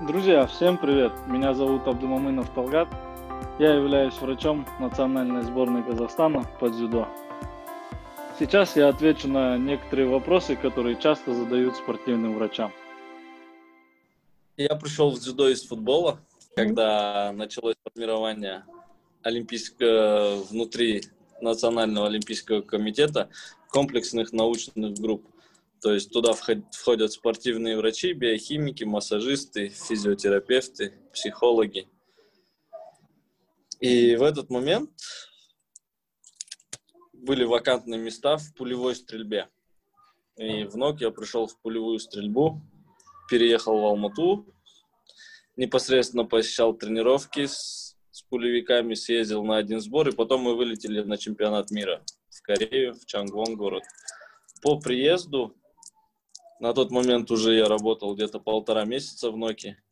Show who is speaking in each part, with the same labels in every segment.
Speaker 1: Друзья, всем привет! Меня зовут Абдумамынов Талгат. Я являюсь врачом национальной сборной Казахстана по дзюдо. Сейчас я отвечу на некоторые вопросы, которые часто задают спортивным врачам.
Speaker 2: Я пришел в дзюдо из футбола, когда началось формирование олимпийского внутри Национального олимпийского комитета комплексных научных групп. То есть туда входят спортивные врачи, биохимики, массажисты, физиотерапевты, психологи. И в этот момент были вакантные места в пулевой стрельбе. И в НОК я пришел в пулевую стрельбу, переехал в Алмату, непосредственно посещал тренировки с, с пулевиками, съездил на один сбор, и потом мы вылетели на чемпионат мира в Корею, в Чангвон город. По приезду на тот момент уже я работал где-то полтора месяца в Ноке.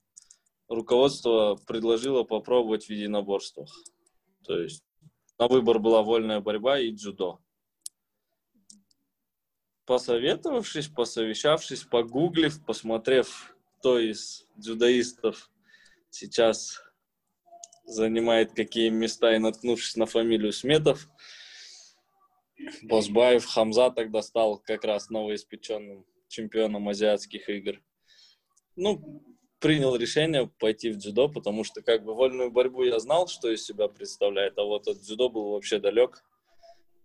Speaker 2: Руководство предложило попробовать в единоборствах. То есть на выбор была вольная борьба и дзюдо. Посоветовавшись, посовещавшись, погуглив, посмотрев, кто из дзюдоистов сейчас занимает какие места и наткнувшись на фамилию Сметов, Босбаев Хамза тогда стал как раз новоиспеченным чемпионом азиатских игр. Ну, принял решение пойти в дзюдо, потому что как бы вольную борьбу я знал, что из себя представляет, а вот от дзюдо был вообще далек.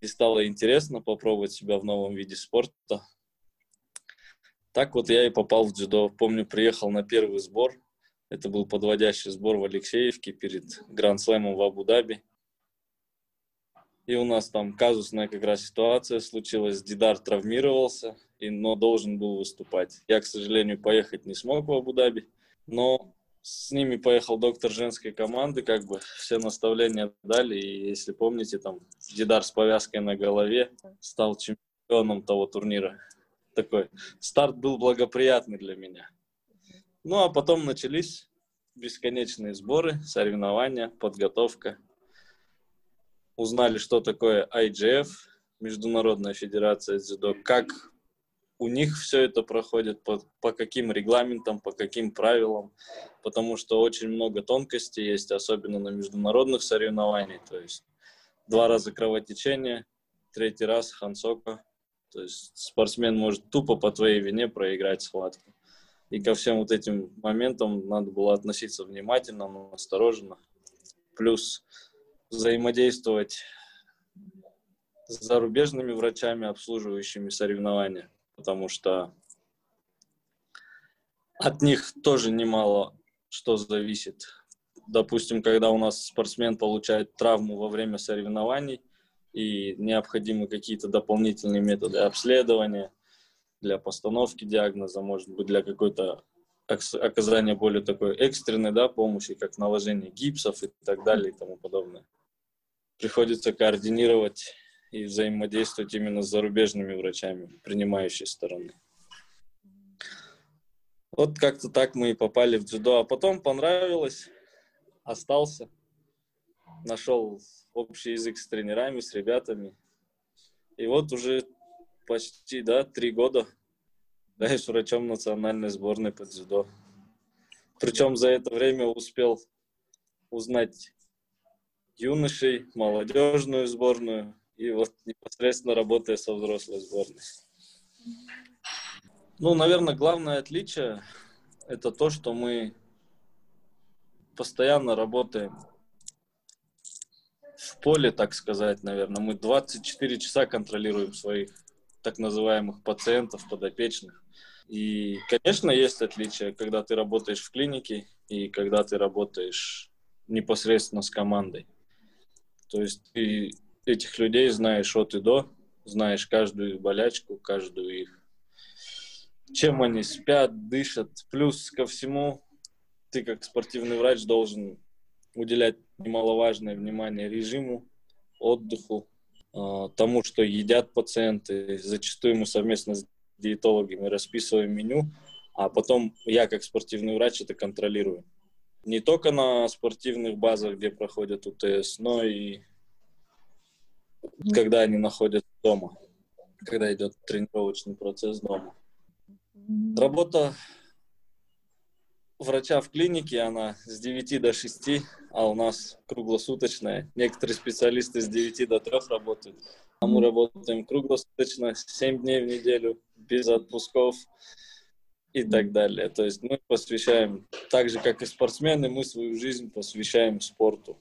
Speaker 2: И стало интересно попробовать себя в новом виде спорта. Так вот я и попал в дзюдо. Помню, приехал на первый сбор. Это был подводящий сбор в Алексеевке перед Гранд-слэмом в Абу-Даби. И у нас там казусная как раз ситуация случилась. Дидар травмировался, и, но должен был выступать. Я, к сожалению, поехать не смог в Абу-Даби, но с ними поехал доктор женской команды, как бы все наставления дали, и если помните, там Дидар с повязкой на голове стал чемпионом того турнира. Такой старт был благоприятный для меня. Ну, а потом начались бесконечные сборы, соревнования, подготовка – узнали, что такое IGF, Международная Федерация Дзюдо, как у них все это проходит, по, по каким регламентам, по каким правилам, потому что очень много тонкостей есть, особенно на международных соревнованиях, то есть два раза кровотечение, третий раз хансока, то есть спортсмен может тупо по твоей вине проиграть схватку. И ко всем вот этим моментам надо было относиться внимательно, но осторожно. Плюс взаимодействовать с зарубежными врачами, обслуживающими соревнования, потому что от них тоже немало что зависит. Допустим, когда у нас спортсмен получает травму во время соревнований и необходимы какие-то дополнительные методы обследования для постановки диагноза, может быть, для какой-то оказания более такой экстренной да, помощи, как наложение гипсов и так далее и тому подобное приходится координировать и взаимодействовать именно с зарубежными врачами, принимающей стороны. Вот как-то так мы и попали в дзюдо. А потом понравилось, остался, нашел общий язык с тренерами, с ребятами. И вот уже почти, да, три года являюсь врачом национальной сборной по дзюдо. Причем за это время успел узнать юношей, молодежную сборную и вот непосредственно работая со взрослой сборной. Ну, наверное, главное отличие – это то, что мы постоянно работаем в поле, так сказать, наверное. Мы 24 часа контролируем своих так называемых пациентов, подопечных. И, конечно, есть отличие, когда ты работаешь в клинике и когда ты работаешь непосредственно с командой. То есть ты этих людей знаешь от и до, знаешь каждую их болячку, каждую их чем они спят, дышат. Плюс ко всему, ты как спортивный врач должен уделять немаловажное внимание режиму, отдыху, а, тому, что едят пациенты. Зачастую мы совместно с диетологами расписываем меню, а потом я как спортивный врач это контролирую не только на спортивных базах, где проходят УТС, но и когда они находятся дома, когда идет тренировочный процесс дома. Работа врача в клинике, она с 9 до 6, а у нас круглосуточная. Некоторые специалисты с 9 до 3 работают. А мы работаем круглосуточно, 7 дней в неделю, без отпусков и так далее. То есть мы посвящаем, так же как и спортсмены, мы свою жизнь посвящаем спорту.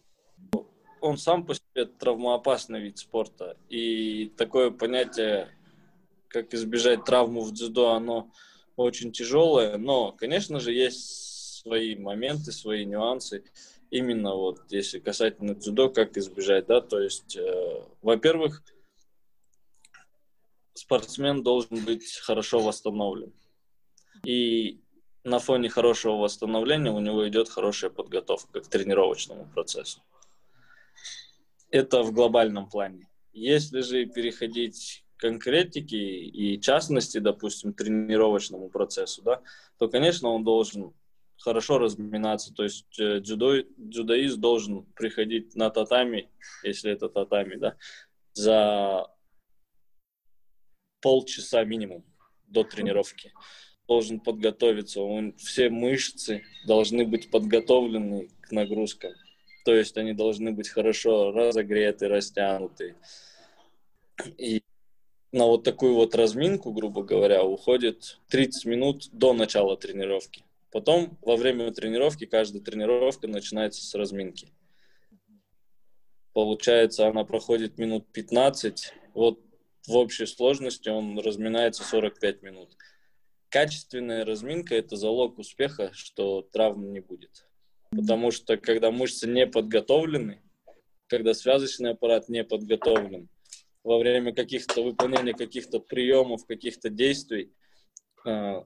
Speaker 2: Он сам по себе травмоопасный вид спорта. И такое понятие, как избежать травму в дзюдо, оно очень тяжелое. Но, конечно же, есть свои моменты, свои нюансы. Именно вот, если касательно дзюдо, как избежать, да, то есть, э, во-первых, спортсмен должен быть хорошо восстановлен. И на фоне хорошего восстановления у него идет хорошая подготовка к тренировочному процессу. Это в глобальном плане. Если же переходить к конкретике и частности, допустим, тренировочному процессу, да, то, конечно, он должен хорошо разминаться. То есть э, дзюдо, дзюдоист должен приходить на татами, если это татами, да, за полчаса минимум до тренировки. Должен подготовиться, он, все мышцы должны быть подготовлены к нагрузкам. То есть они должны быть хорошо разогреты, растянуты. И на вот такую вот разминку, грубо говоря, уходит 30 минут до начала тренировки. Потом во время тренировки каждая тренировка начинается с разминки. Получается, она проходит минут 15. Вот в общей сложности он разминается 45 минут. Качественная разминка – это залог успеха, что травм не будет. Потому что когда мышцы не подготовлены, когда связочный аппарат не подготовлен, во время каких-то выполнения каких-то приемов, каких-то действий, а,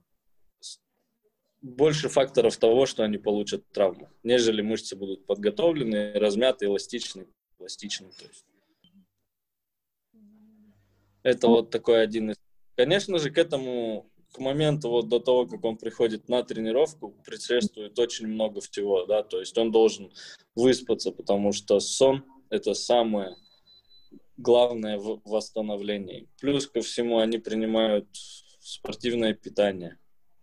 Speaker 2: больше факторов того, что они получат травму, нежели мышцы будут подготовлены, размяты, эластичны, пластичны. То есть. Это вот такой один из... Конечно же, к этому, к моменту вот до того, как он приходит на тренировку, предшествует очень много всего, да, то есть он должен выспаться, потому что сон – это самое главное в восстановлении. Плюс ко всему они принимают спортивное питание.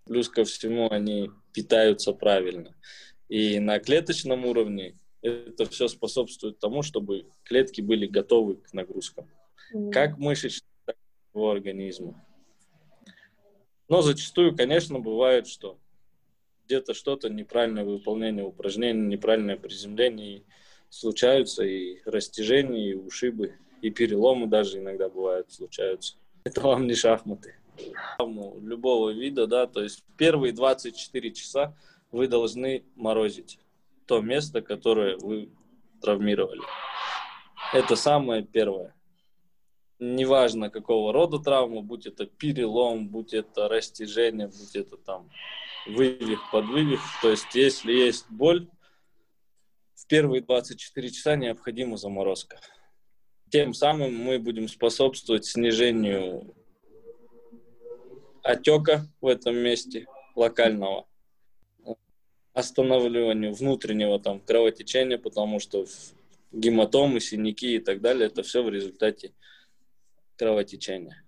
Speaker 2: Плюс ко всему они питаются правильно. И на клеточном уровне это все способствует тому, чтобы клетки были готовы к нагрузкам. Как мышечные, так и организма. Но зачастую, конечно, бывает, что где-то что-то, неправильное выполнение упражнений, неправильное приземление, случаются и растяжения, и ушибы, и переломы даже иногда бывают, случаются. Это вам не шахматы. Любого вида, да, то есть первые 24 часа вы должны морозить то место, которое вы травмировали. Это самое первое. Неважно, какого рода травма, будь это перелом, будь это растяжение, будь это там вывих, подвывих. То есть, если есть боль, в первые 24 часа необходима заморозка. Тем самым мы будем способствовать снижению отека в этом месте локального, останавливанию внутреннего там кровотечения, потому что гематомы, синяки и так далее, это все в результате кровотечения.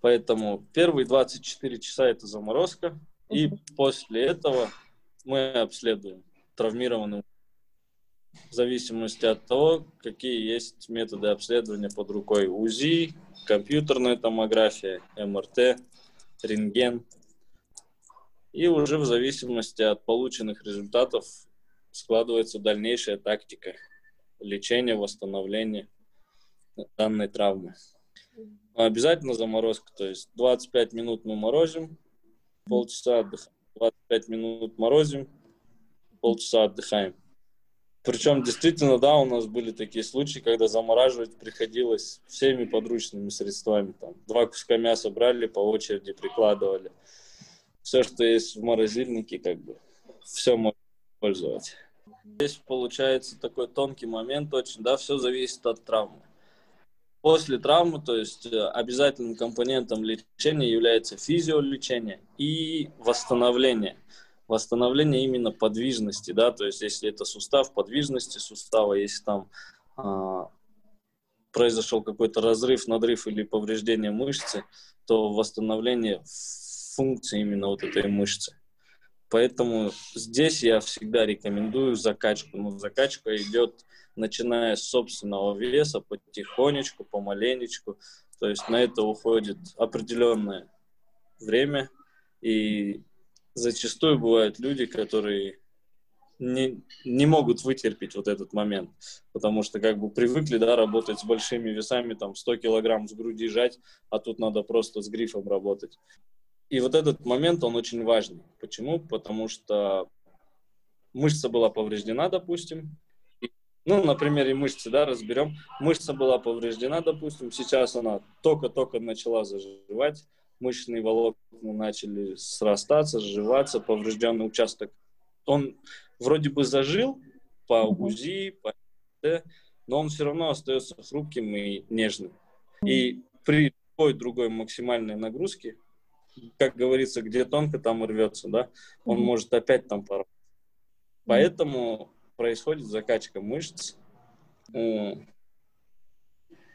Speaker 2: Поэтому первые 24 часа это заморозка, и после этого мы обследуем травмированную в зависимости от того, какие есть методы обследования под рукой. УЗИ, компьютерная томография, МРТ, рентген. И уже в зависимости от полученных результатов складывается дальнейшая тактика лечения, восстановления данной травмы. Но обязательно заморозка, то есть 25 минут мы морозим, полчаса отдыхаем, 25 минут морозим, полчаса отдыхаем. Причем действительно, да, у нас были такие случаи, когда замораживать приходилось всеми подручными средствами. Там, два куска мяса брали, по очереди прикладывали. Все, что есть в морозильнике, как бы, все можно использовать. Здесь получается такой тонкий момент очень, да, все зависит от травмы. После травмы, то есть э, обязательным компонентом лечения является физиолечение и восстановление – восстановление именно подвижности, да, то есть если это сустав, подвижности сустава, если там а, произошел какой-то разрыв, надрыв или повреждение мышцы, то восстановление функции именно вот этой мышцы. Поэтому здесь я всегда рекомендую закачку. Но закачка идет начиная с собственного веса, потихонечку, помаленечку. То есть на это уходит определенное время. И зачастую бывают люди, которые не, не могут вытерпеть вот этот момент, потому что как бы привыкли, да, работать с большими весами, там 100 килограмм с груди жать, а тут надо просто с грифом работать. И вот этот момент, он очень важный. Почему? Потому что мышца была повреждена, допустим, ну, на примере мышцы, да, разберем. Мышца была повреждена, допустим, сейчас она только-только начала заживать, мышечные волокна начали срастаться, сживаться, поврежденный участок. Он вроде бы зажил по УЗИ, по но он все равно остается хрупким и нежным. И при любой другой максимальной нагрузке, как говорится, где тонко, там рвется, да, он может опять там порвать. Поэтому происходит закачка мышц.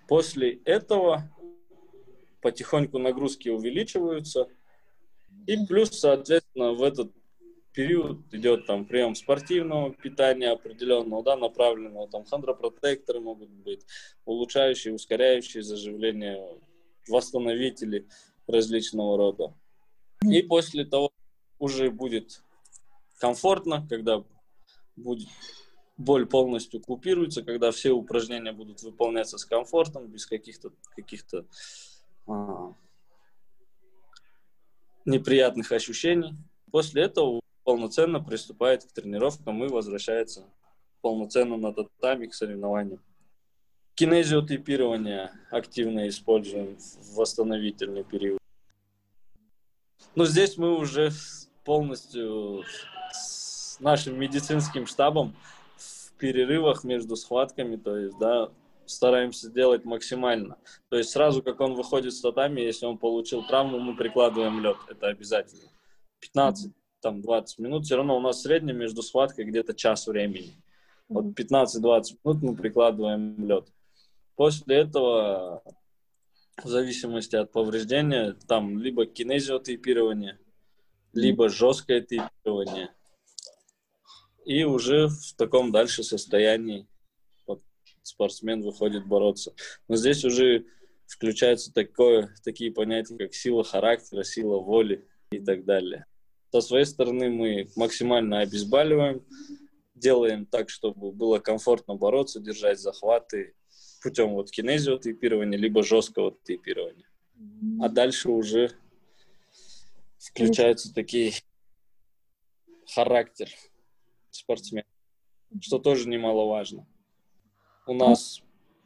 Speaker 2: После этого потихоньку нагрузки увеличиваются. И плюс, соответственно, в этот период идет там прием спортивного питания определенного, да, направленного, там хондропротекторы могут быть, улучшающие, ускоряющие заживление, восстановители различного рода. И после того уже будет комфортно, когда будет боль полностью купируется, когда все упражнения будут выполняться с комфортом, без каких-то каких-то а, неприятных ощущений. После этого полноценно приступает к тренировкам и возвращается полноценно на татами к соревнованиям. Кинезиотипирование активно используем в восстановительный период. Но здесь мы уже полностью с нашим медицинским штабом в перерывах между схватками, то есть, да, стараемся делать максимально. То есть сразу, как он выходит с татами, если он получил травму, мы прикладываем лед. Это обязательно. 15 там 20 минут, все равно у нас средний между схваткой где-то час времени. Вот 15-20 минут мы прикладываем лед. После этого, в зависимости от повреждения, там либо кинезиотейпирование, либо жесткое тейпирование. И уже в таком дальше состоянии спортсмен выходит бороться. Но здесь уже включаются такое, такие понятия, как сила характера, сила воли и так далее. Со своей стороны мы максимально обезболиваем, делаем так, чтобы было комфортно бороться, держать захваты путем вот кинезиотейпирования, либо жесткого тейпирования. А дальше уже включаются такие характер спортсмена, что тоже немаловажно. У нас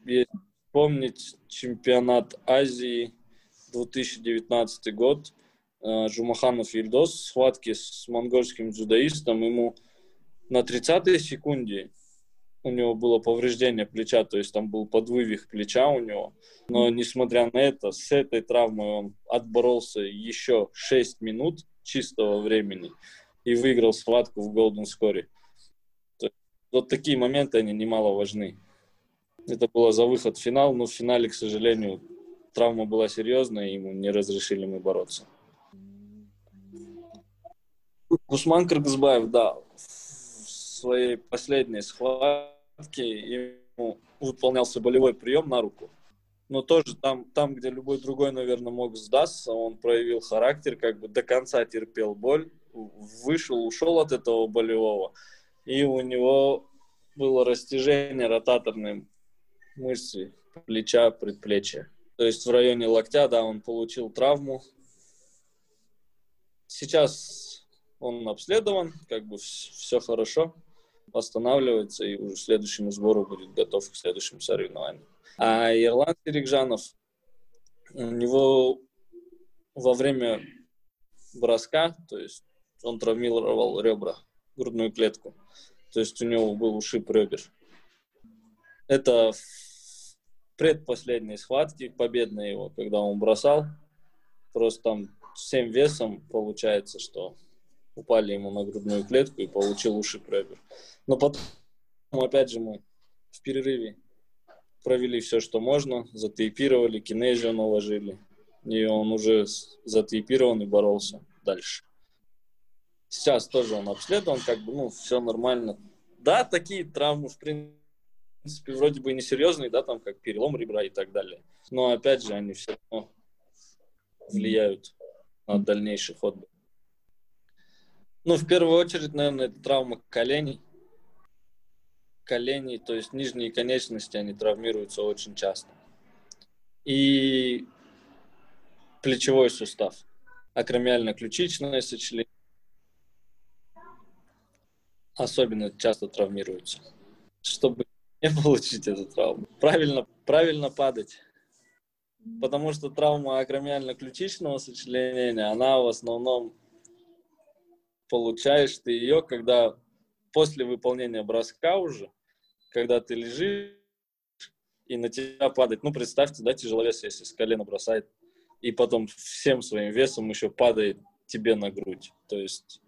Speaker 2: есть помнить чемпионат Азии 2019 год – Э, Жумаханов Ильдос схватки с монгольским дзюдоистом. Ему на 30-й секунде у него было повреждение плеча, то есть там был подвывих плеча у него. Но несмотря на это, с этой травмой он отборолся еще 6 минут чистого времени и выиграл схватку в Golden Score. Вот такие моменты, они немало важны. Это было за выход в финал, но в финале, к сожалению, травма была серьезная, и ему не разрешили мы бороться. Гусман Кыргызбаев, да, в своей последней схватке ему выполнялся болевой прием на руку. Но тоже там, там, где любой другой, наверное, мог сдаться, он проявил характер, как бы до конца терпел боль, вышел, ушел от этого болевого, и у него было растяжение ротаторной мышцы плеча, предплечья. То есть в районе локтя, да, он получил травму. Сейчас он обследован, как бы все хорошо, восстанавливается и уже к следующему сбору будет готов к следующим соревнованиям. А Ирланд Серикжанов, у него во время броска, то есть он травмировал ребра, грудную клетку, то есть у него был ушиб ребер. Это предпоследней схватки, победной его, когда он бросал, просто там всем весом получается, что упали ему на грудную клетку и получил уши препер. Но потом, опять же, мы в перерыве провели все, что можно, затейпировали, кинезию наложили, И он уже затейпирован и боролся дальше. Сейчас тоже он обследован, как бы, ну, все нормально. Да, такие травмы, в принципе, вроде бы несерьезные, да, там, как перелом ребра и так далее. Но, опять же, они все равно влияют на дальнейший ход. Ну, в первую очередь, наверное, это травма коленей. Коленей, то есть нижние конечности, они травмируются очень часто. И плечевой сустав, акромиально-ключичное сочленение особенно часто травмируются. Чтобы не получить эту травму, правильно, правильно падать. Потому что травма акромиально-ключичного сочленения, она в основном получаешь ты ее, когда после выполнения броска уже, когда ты лежишь и на тебя падает, ну представьте, да, тяжеловес, если с колена бросает, и потом всем своим весом еще падает тебе на грудь. То есть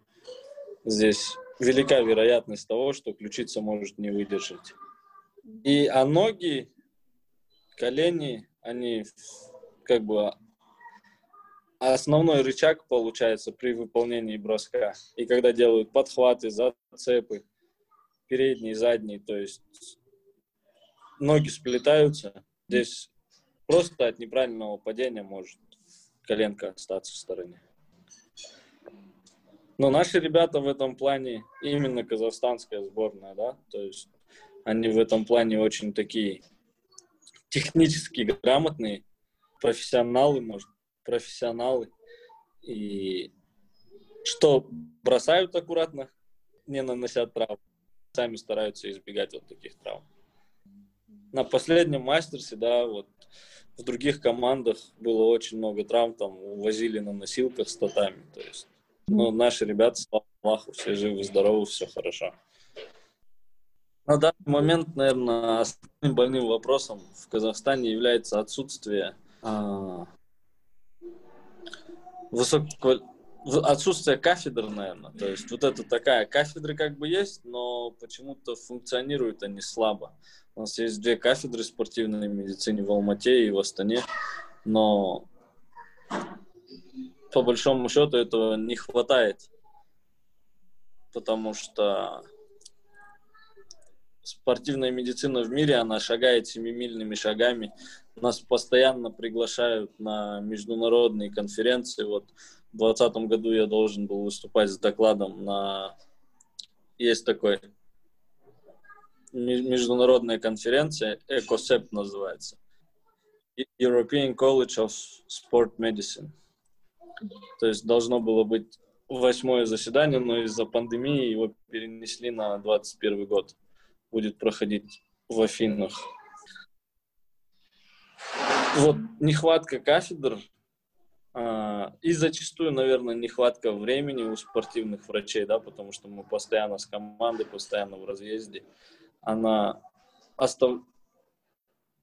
Speaker 2: здесь велика вероятность того, что ключица может не выдержать. И а ноги, колени, они как бы основной рычаг получается при выполнении броска. И когда делают подхваты, зацепы, передний, задний, то есть ноги сплетаются, здесь просто от неправильного падения может коленка остаться в стороне. Но наши ребята в этом плане, именно казахстанская сборная, да, то есть они в этом плане очень такие технически грамотные, профессионалы, может, профессионалы. И что бросают аккуратно, не наносят травм, сами стараются избегать вот таких травм. На последнем мастерсе, да, вот в других командах было очень много травм, там увозили на носилках с татами, то есть ну, наши ребята, слава Аллаху, все живы, здоровы, все хорошо. На данный момент, наверное, основным больным вопросом в Казахстане является отсутствие а, высокого отсутствие кафедр, наверное. То есть вот это такая кафедры как бы есть, но почему-то функционируют они слабо. У нас есть две кафедры спортивной медицины в Алмате и в Астане, но по большому счету этого не хватает, потому что спортивная медицина в мире, она шагает семимильными шагами. Нас постоянно приглашают на международные конференции. Вот в 2020 году я должен был выступать с докладом на... Есть такой международная конференция, ECOSEP называется. European College of Sport Medicine. То есть должно было быть восьмое заседание, но из-за пандемии его перенесли на 21 год. Будет проходить в Афинах. Вот нехватка кафедр а, и зачастую, наверное, нехватка времени у спортивных врачей, да, потому что мы постоянно с командой, постоянно в разъезде, она остав...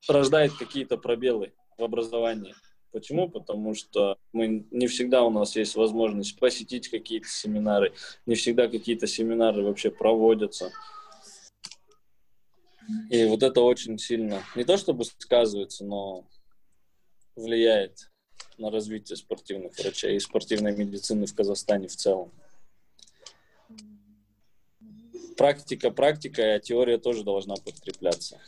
Speaker 2: рождает какие-то пробелы в образовании. Почему? Потому что мы не всегда у нас есть возможность посетить какие-то семинары, не всегда какие-то семинары вообще проводятся. И вот это очень сильно, не то чтобы сказывается, но влияет на развитие спортивных врачей и спортивной медицины в Казахстане в целом. Практика практика, а теория тоже должна подкрепляться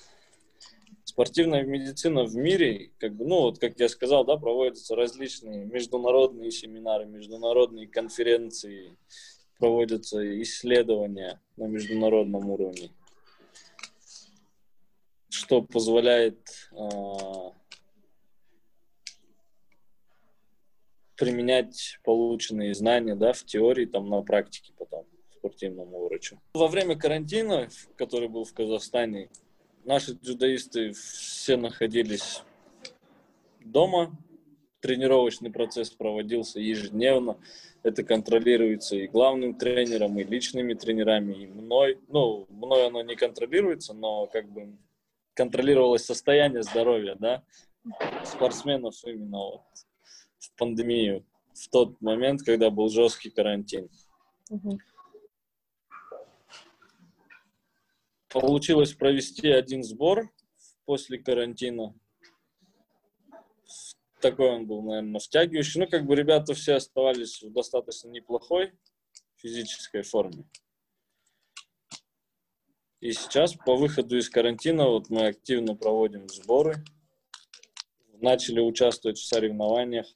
Speaker 2: спортивная медицина в мире, как бы, ну, вот как я сказал, да, проводятся различные международные семинары, международные конференции, проводятся исследования на международном уровне, что позволяет э, применять полученные знания, да, в теории, там, на практике потом спортивному врачу. Во время карантина, который был в Казахстане, наши дзюдоисты все находились дома. Тренировочный процесс проводился ежедневно. Это контролируется и главным тренером, и личными тренерами, и мной. Ну, мной оно не контролируется, но как бы контролировалось состояние здоровья, да, спортсменов именно вот в пандемию, в тот момент, когда был жесткий карантин. Угу. Получилось провести один сбор после карантина. такой он был, наверное, втягивающий. Ну, как бы ребята все оставались в достаточно неплохой физической форме. И сейчас по выходу из карантина вот мы активно проводим сборы, начали участвовать в соревнованиях.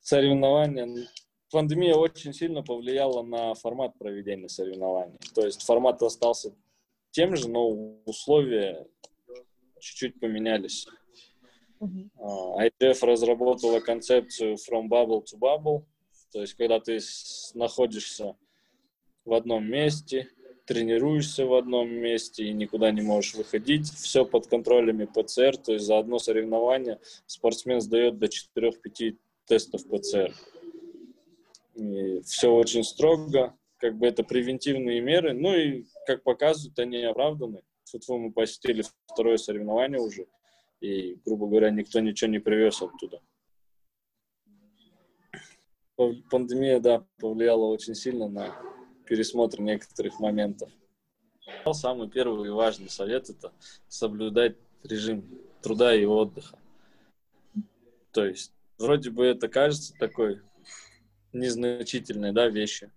Speaker 2: Соревнования. Пандемия очень сильно повлияла на формат проведения соревнований. То есть формат остался тем же, но условия чуть-чуть поменялись. Uh-huh. Разработала концепцию from bubble to bubble, то есть когда ты находишься в одном месте, тренируешься в одном месте и никуда не можешь выходить. Все под контролем ПЦР, то есть за одно соревнование спортсмен сдает до 4-5 тестов ПЦР. И все очень строго, как бы это превентивные меры, ну и, как показывают, они оправданы. Тут мы посетили второе соревнование уже, и, грубо говоря, никто ничего не привез оттуда. Пандемия, да, повлияла очень сильно на пересмотр некоторых моментов. Самый первый и важный совет – это соблюдать режим труда и отдыха. То есть, вроде бы это кажется такой незначительной да, вещью.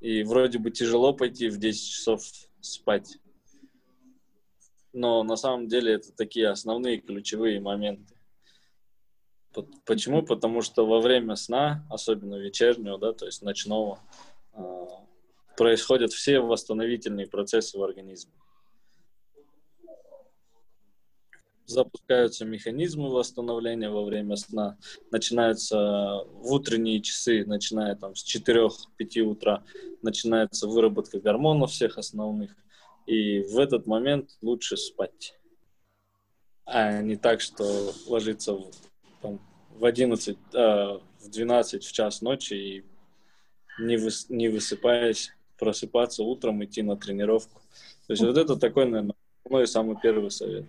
Speaker 2: И вроде бы тяжело пойти в 10 часов спать. Но на самом деле это такие основные ключевые моменты. Почему? Потому что во время сна, особенно вечернего, да, то есть ночного, а, происходят все восстановительные процессы в организме. Запускаются механизмы восстановления во время сна, начинаются в утренние часы, начиная там с 4-5 утра, начинается выработка гормонов всех основных, и в этот момент лучше спать. А не так, что ложиться в, там, в 11, э, в 12 в час ночи и не, выс, не высыпаясь, просыпаться утром, идти на тренировку. То есть вот это такой, наверное, мой самый первый совет.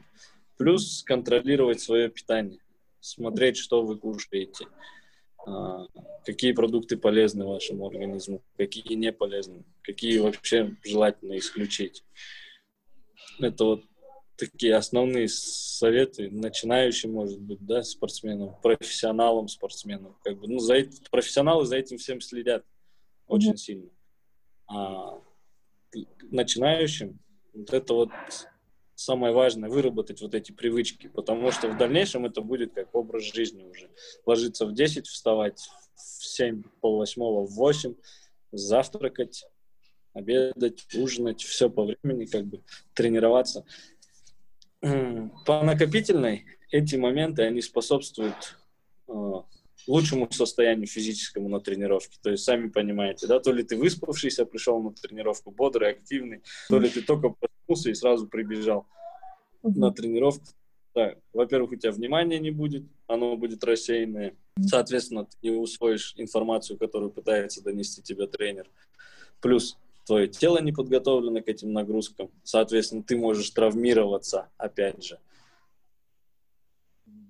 Speaker 2: Плюс контролировать свое питание, смотреть, что вы кушаете, а, какие продукты полезны вашему организму, какие не полезны, какие вообще желательно исключить. Это вот такие основные советы начинающим, может быть, да, спортсменам, профессионалам, спортсменам. Как бы, ну, за это, профессионалы за этим всем следят очень сильно. А начинающим вот это вот самое важное, выработать вот эти привычки, потому что в дальнейшем это будет как образ жизни уже. Ложиться в 10, вставать в 7, полвосьмого, в 8, завтракать, обедать, ужинать, все по времени, как бы тренироваться. По накопительной эти моменты, они способствуют а, лучшему состоянию физическому на тренировке. То есть, сами понимаете, да, то ли ты выспавшийся, пришел на тренировку бодрый, активный, то ли ты только проснулся и сразу прибежал на тренировку. Да, во-первых, у тебя внимания не будет, оно будет рассеянное. Соответственно, ты не усвоишь информацию, которую пытается донести тебе тренер. Плюс твое тело не подготовлено к этим нагрузкам. Соответственно, ты можешь травмироваться, опять же.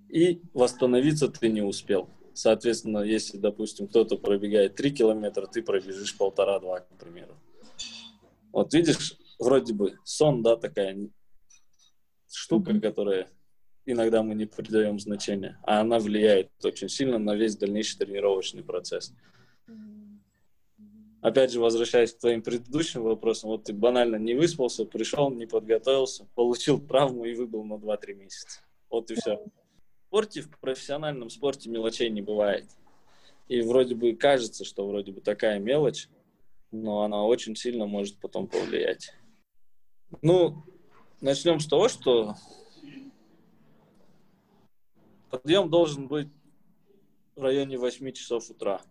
Speaker 2: И восстановиться ты не успел. Соответственно, если, допустим, кто-то пробегает 3 километра, ты пробежишь полтора-два, к примеру. Вот видишь, вроде бы сон, да, такая штука, которая иногда мы не придаем значения, а она влияет очень сильно на весь дальнейший тренировочный процесс. Опять же, возвращаясь к твоим предыдущим вопросам, вот ты банально не выспался, пришел, не подготовился, получил травму и выбыл на 2-3 месяца. Вот и все спорте, в профессиональном спорте мелочей не бывает. И вроде бы кажется, что вроде бы такая мелочь, но она очень сильно может потом повлиять. Ну, начнем с того, что подъем должен быть в районе 8 часов утра.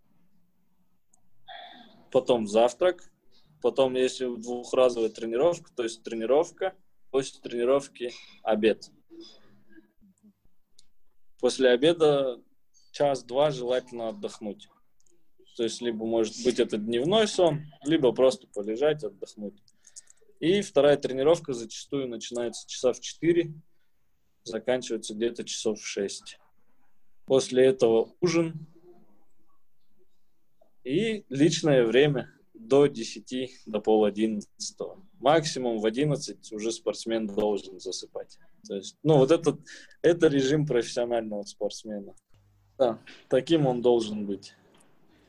Speaker 2: Потом завтрак, потом если двухразовая тренировка, то есть тренировка, после тренировки обед. После обеда час-два желательно отдохнуть. То есть, либо, может быть, это дневной сон, либо просто полежать, отдохнуть. И вторая тренировка зачастую начинается часа в 4, заканчивается где-то часов в 6. После этого ужин и личное время до 10, до пол одиннадцатого. Максимум в 11 уже спортсмен должен засыпать. То есть, ну, вот этот, это режим профессионального спортсмена. Да, таким он должен быть.